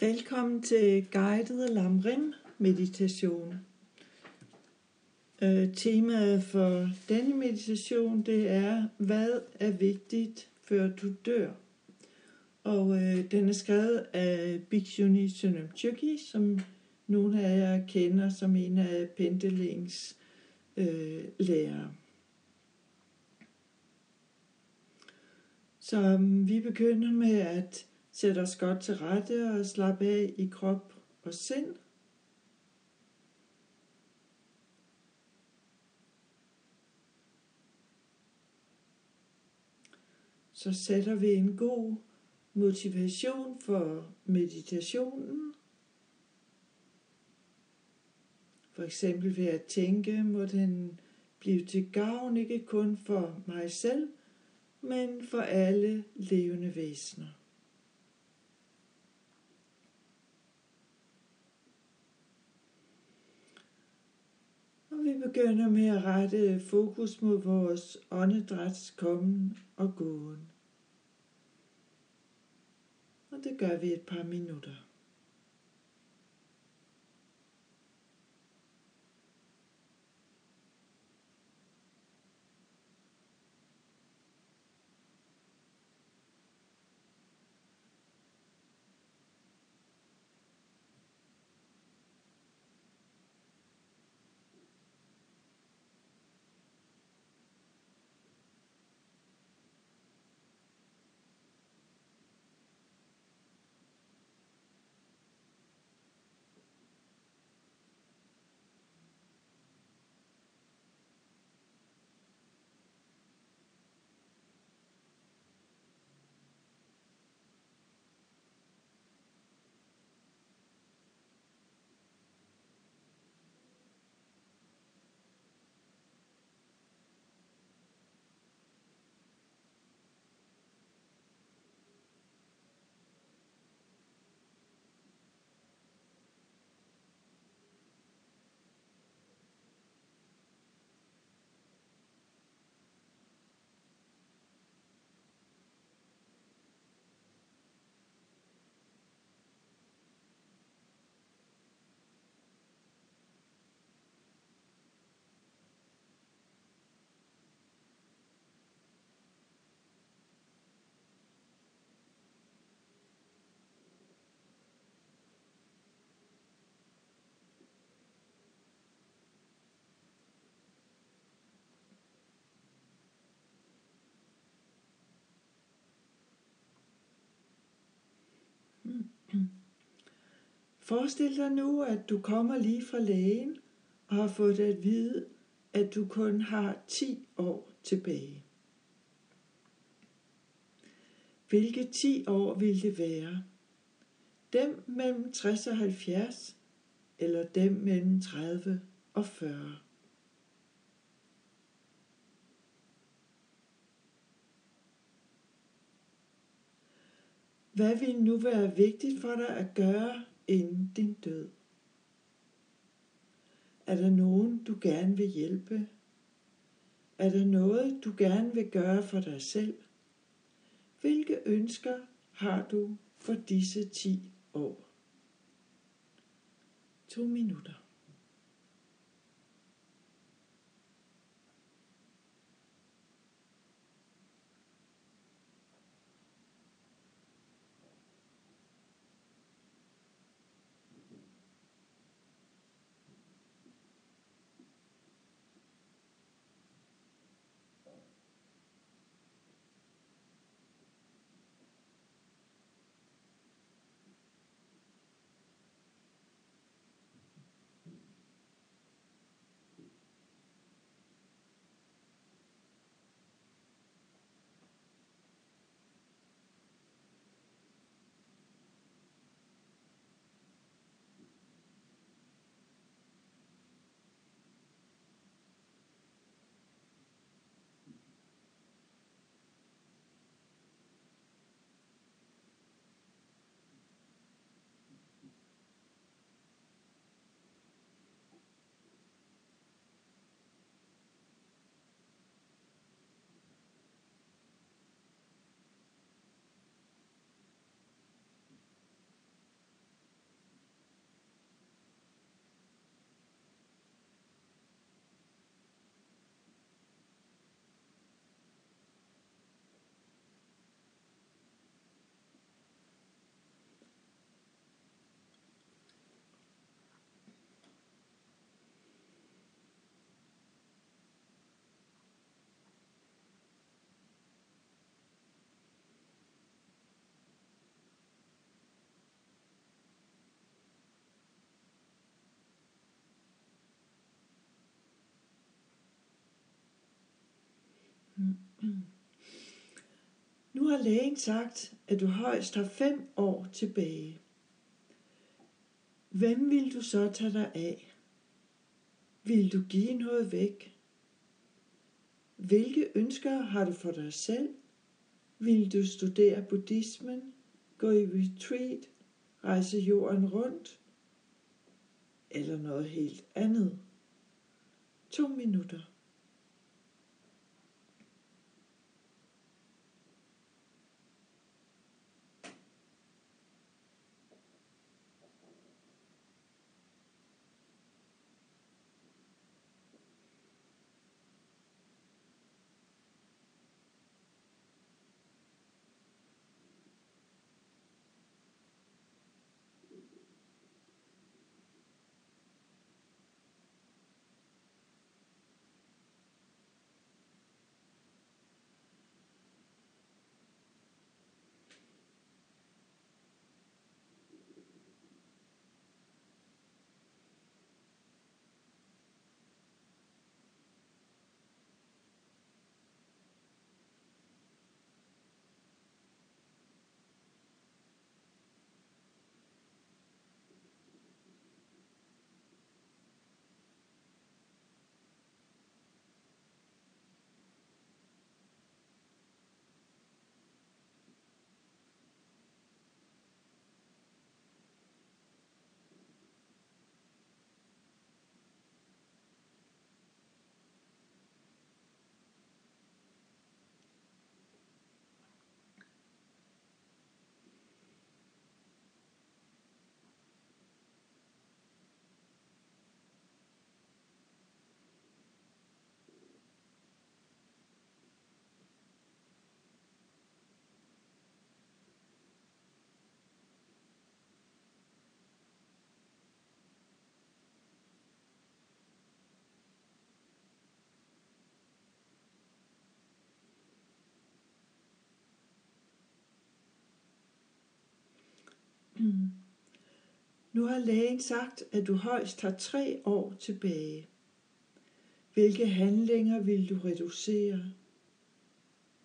Velkommen til guided lamrim meditation. Øh, temaet for denne meditation det er, hvad er vigtigt før du dør? Og øh, den er skrevet af Bhikshuni Sunamchuki, som nogle af jer kender som en af Pendelings øh, lærere. Så vi begynder med at sætte os godt til rette og slappe af i krop og sind. Så sætter vi en god motivation for meditationen. For eksempel ved at tænke, må den blive til gavn ikke kun for mig selv, men for alle levende væsener. Vi begynder med at rette fokus mod vores åndedræts kommen og gåen. Og det gør vi et par minutter. Forestil dig nu, at du kommer lige fra lægen og har fået at vide, at du kun har 10 år tilbage. Hvilke 10 år vil det være? Dem mellem 60 og 70, eller dem mellem 30 og 40? Hvad vil nu være vigtigt for dig at gøre inden din død? Er der nogen, du gerne vil hjælpe? Er der noget, du gerne vil gøre for dig selv? Hvilke ønsker har du for disse 10 år? To minutter. Nu har lægen sagt, at du højst har fem år tilbage. Hvem vil du så tage dig af? Vil du give noget væk? Hvilke ønsker har du for dig selv? Vil du studere buddhismen, gå i retreat, rejse jorden rundt? Eller noget helt andet? To minutter. Nu har lægen sagt, at du højst har tre år tilbage. Hvilke handlinger vil du reducere?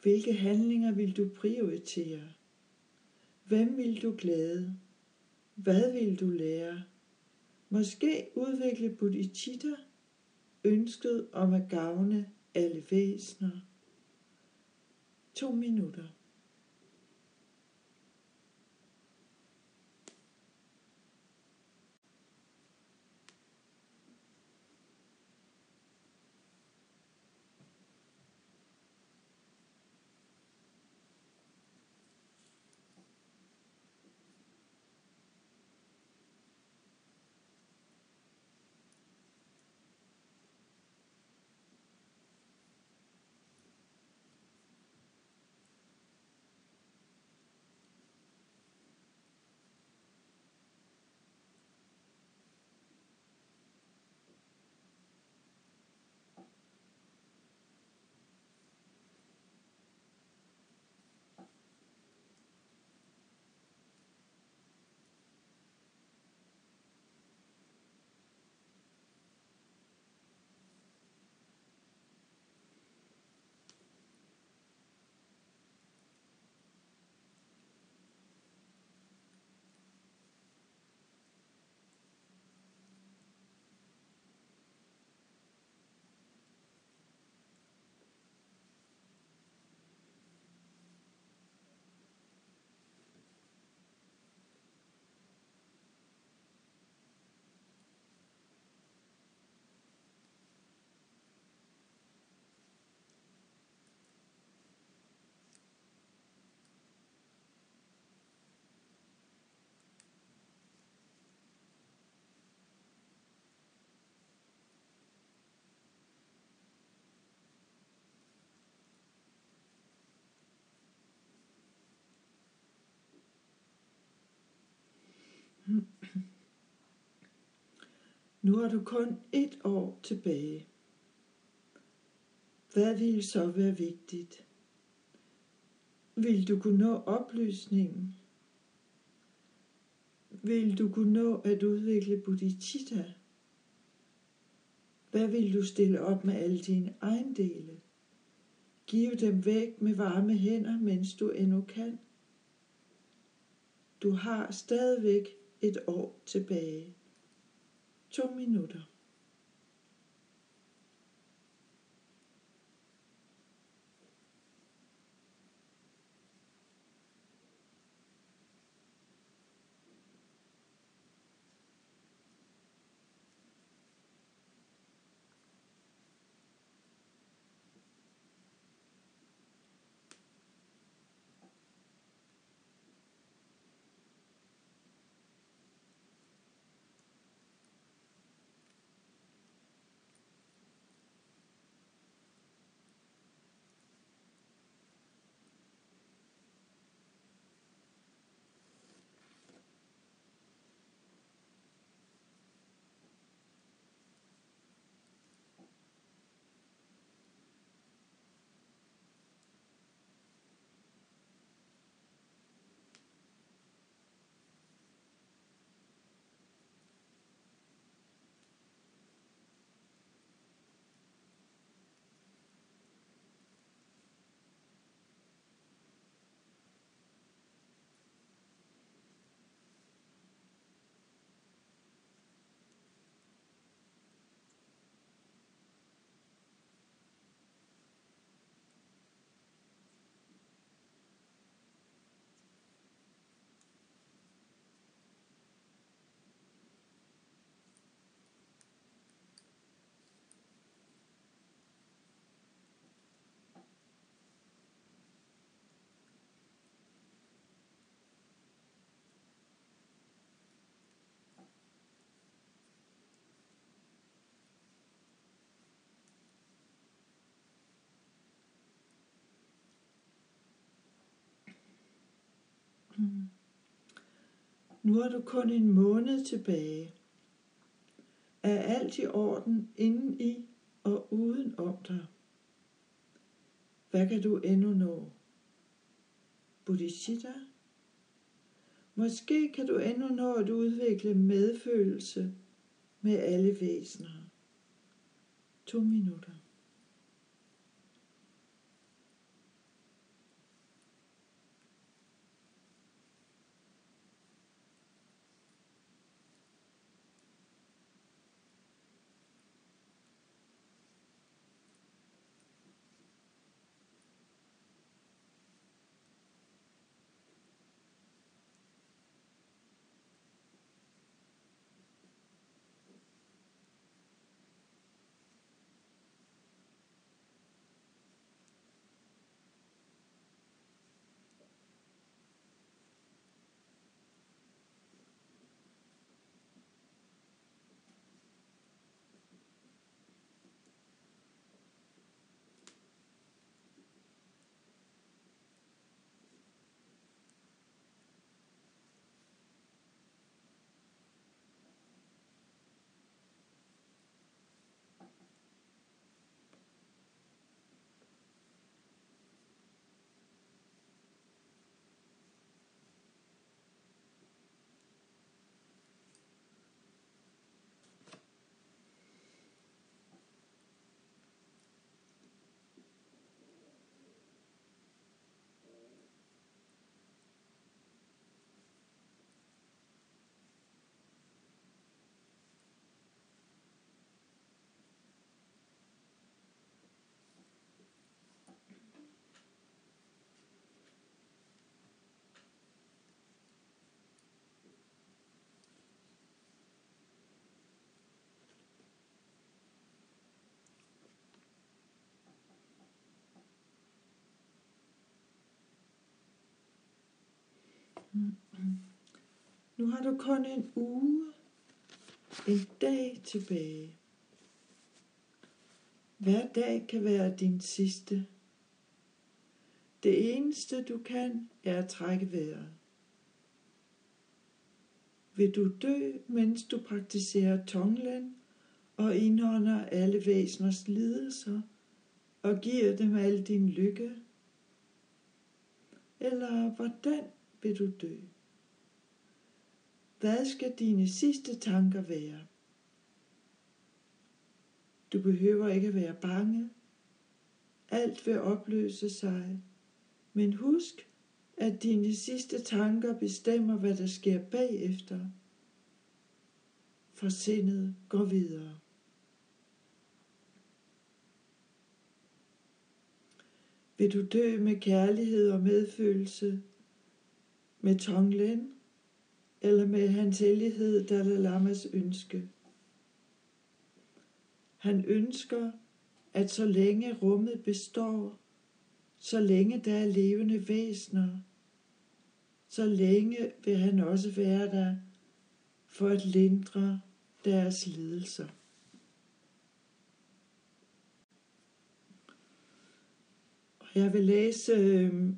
Hvilke handlinger vil du prioritere? Hvem vil du glæde? Hvad vil du lære? Måske udvikle bodhicitta, ønsket om at gavne alle væsener. To minutter. Nu har du kun et år tilbage. Hvad vil så være vigtigt? Vil du kunne nå oplysningen? Vil du kunne nå at udvikle bodhicitta? Hvad vil du stille op med alle dine ejendele? Giv dem væk med varme hænder, mens du endnu kan. Du har stadigvæk et år tilbage. To minutter. Mm. Nu har du kun en måned tilbage. Er alt i orden inden i og uden om dig? Hvad kan du endnu nå? Bodhicitta? Måske kan du endnu nå at udvikle medfølelse med alle væsener. To minutter. Nu har du kun en uge, en dag tilbage. Hver dag kan være din sidste. Det eneste du kan, er at trække vejret. Vil du dø, mens du praktiserer tonglen og indånder alle væseners lidelser og giver dem al din lykke? Eller hvordan vil du dø? Hvad skal dine sidste tanker være? Du behøver ikke være bange, alt vil opløse sig. Men husk, at dine sidste tanker bestemmer, hvad der sker bagefter. For sindet går videre. Vil du dø med kærlighed og medfølelse, med Tonglen, eller med hans hellighed Dalai Lamas ønske? Han ønsker, at så længe rummet består, så længe der er levende væsener, så længe vil han også være der for at lindre deres lidelser. Og jeg vil læse øh,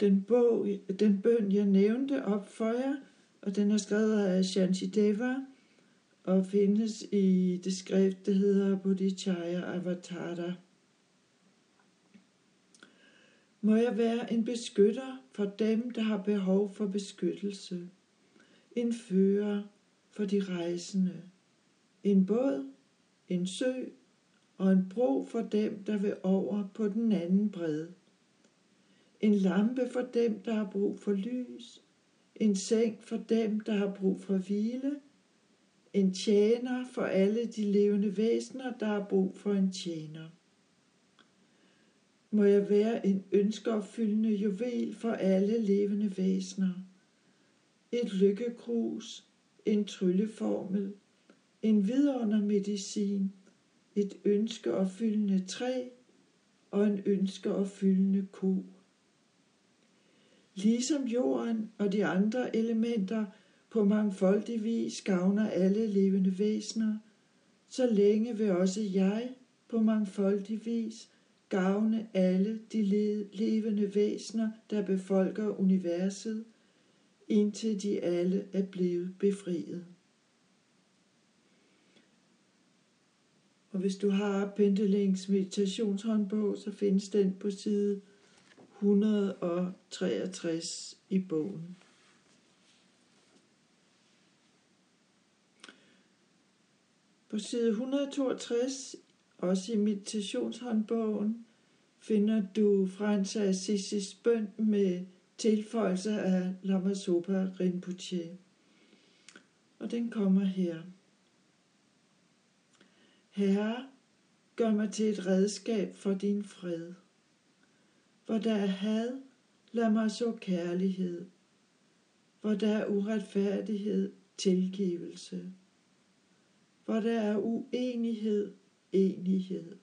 den, bog, den bøn, jeg nævnte op for jer, og den er skrevet af Shantideva og findes i det skrift, der hedder Bodhicaya Avatara. Må jeg være en beskytter for dem, der har behov for beskyttelse. En fører for de rejsende. En båd, en sø og en bro for dem, der vil over på den anden bred. En lampe for dem, der har brug for lys. En seng for dem, der har brug for hvile. En tjener for alle de levende væsener, der har brug for en tjener må jeg være en ønskeopfyldende juvel for alle levende væsener. Et lykkekrus, en trylleformel, en vidundermedicin, et ønskeopfyldende træ og en ønskeopfyldende ko. Ligesom jorden og de andre elementer på mangfoldig vis gavner alle levende væsener, så længe vil også jeg på mangfoldig vis gavne alle de levende væsener, der befolker universet, indtil de alle er blevet befriet. Og hvis du har Pendelings meditationshåndbog, så findes den på side 163 i bogen. På side 162 også i meditationshåndbogen finder du Frans Assisis bøn med tilføjelse af Lama Sopa Rinpoche. Og den kommer her. Herre, gør mig til et redskab for din fred. Hvor der er had, lad mig så kærlighed. Hvor der er uretfærdighed, tilgivelse. Hvor der er uenighed, enighed.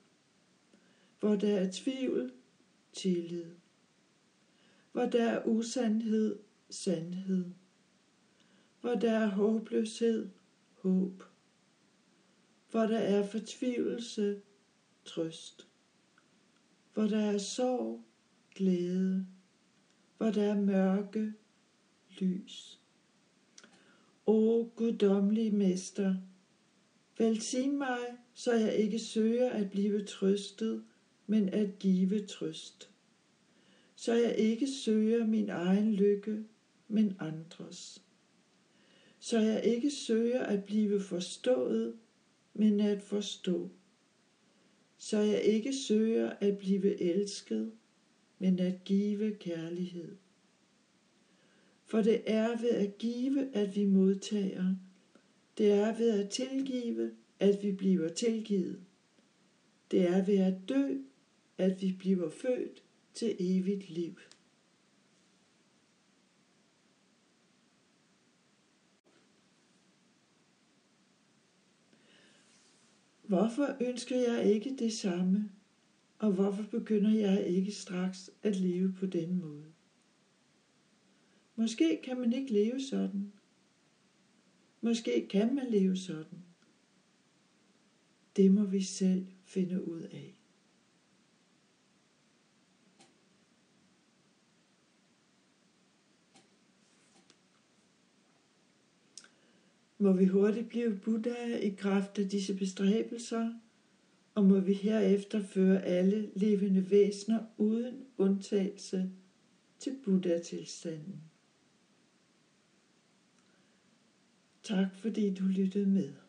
Hvor der er tvivl, tillid. Hvor der er usandhed, sandhed. Hvor der er håbløshed, håb. Hvor der er fortvivlelse, trøst. Hvor der er sorg, glæde. Hvor der er mørke, lys. O guddommelige mester, velsign mig så jeg ikke søger at blive trøstet, men at give trøst. Så jeg ikke søger min egen lykke, men andres. Så jeg ikke søger at blive forstået, men at forstå. Så jeg ikke søger at blive elsket, men at give kærlighed. For det er ved at give, at vi modtager. Det er ved at tilgive, at vi bliver tilgivet. Det er ved at dø, at vi bliver født til evigt liv. Hvorfor ønsker jeg ikke det samme, og hvorfor begynder jeg ikke straks at leve på den måde? Måske kan man ikke leve sådan. Måske kan man leve sådan. Det må vi selv finde ud af. Må vi hurtigt blive Buddha i kraft af disse bestræbelser, og må vi herefter føre alle levende væsener uden undtagelse til Buddha-tilstanden. Tak fordi du lyttede med.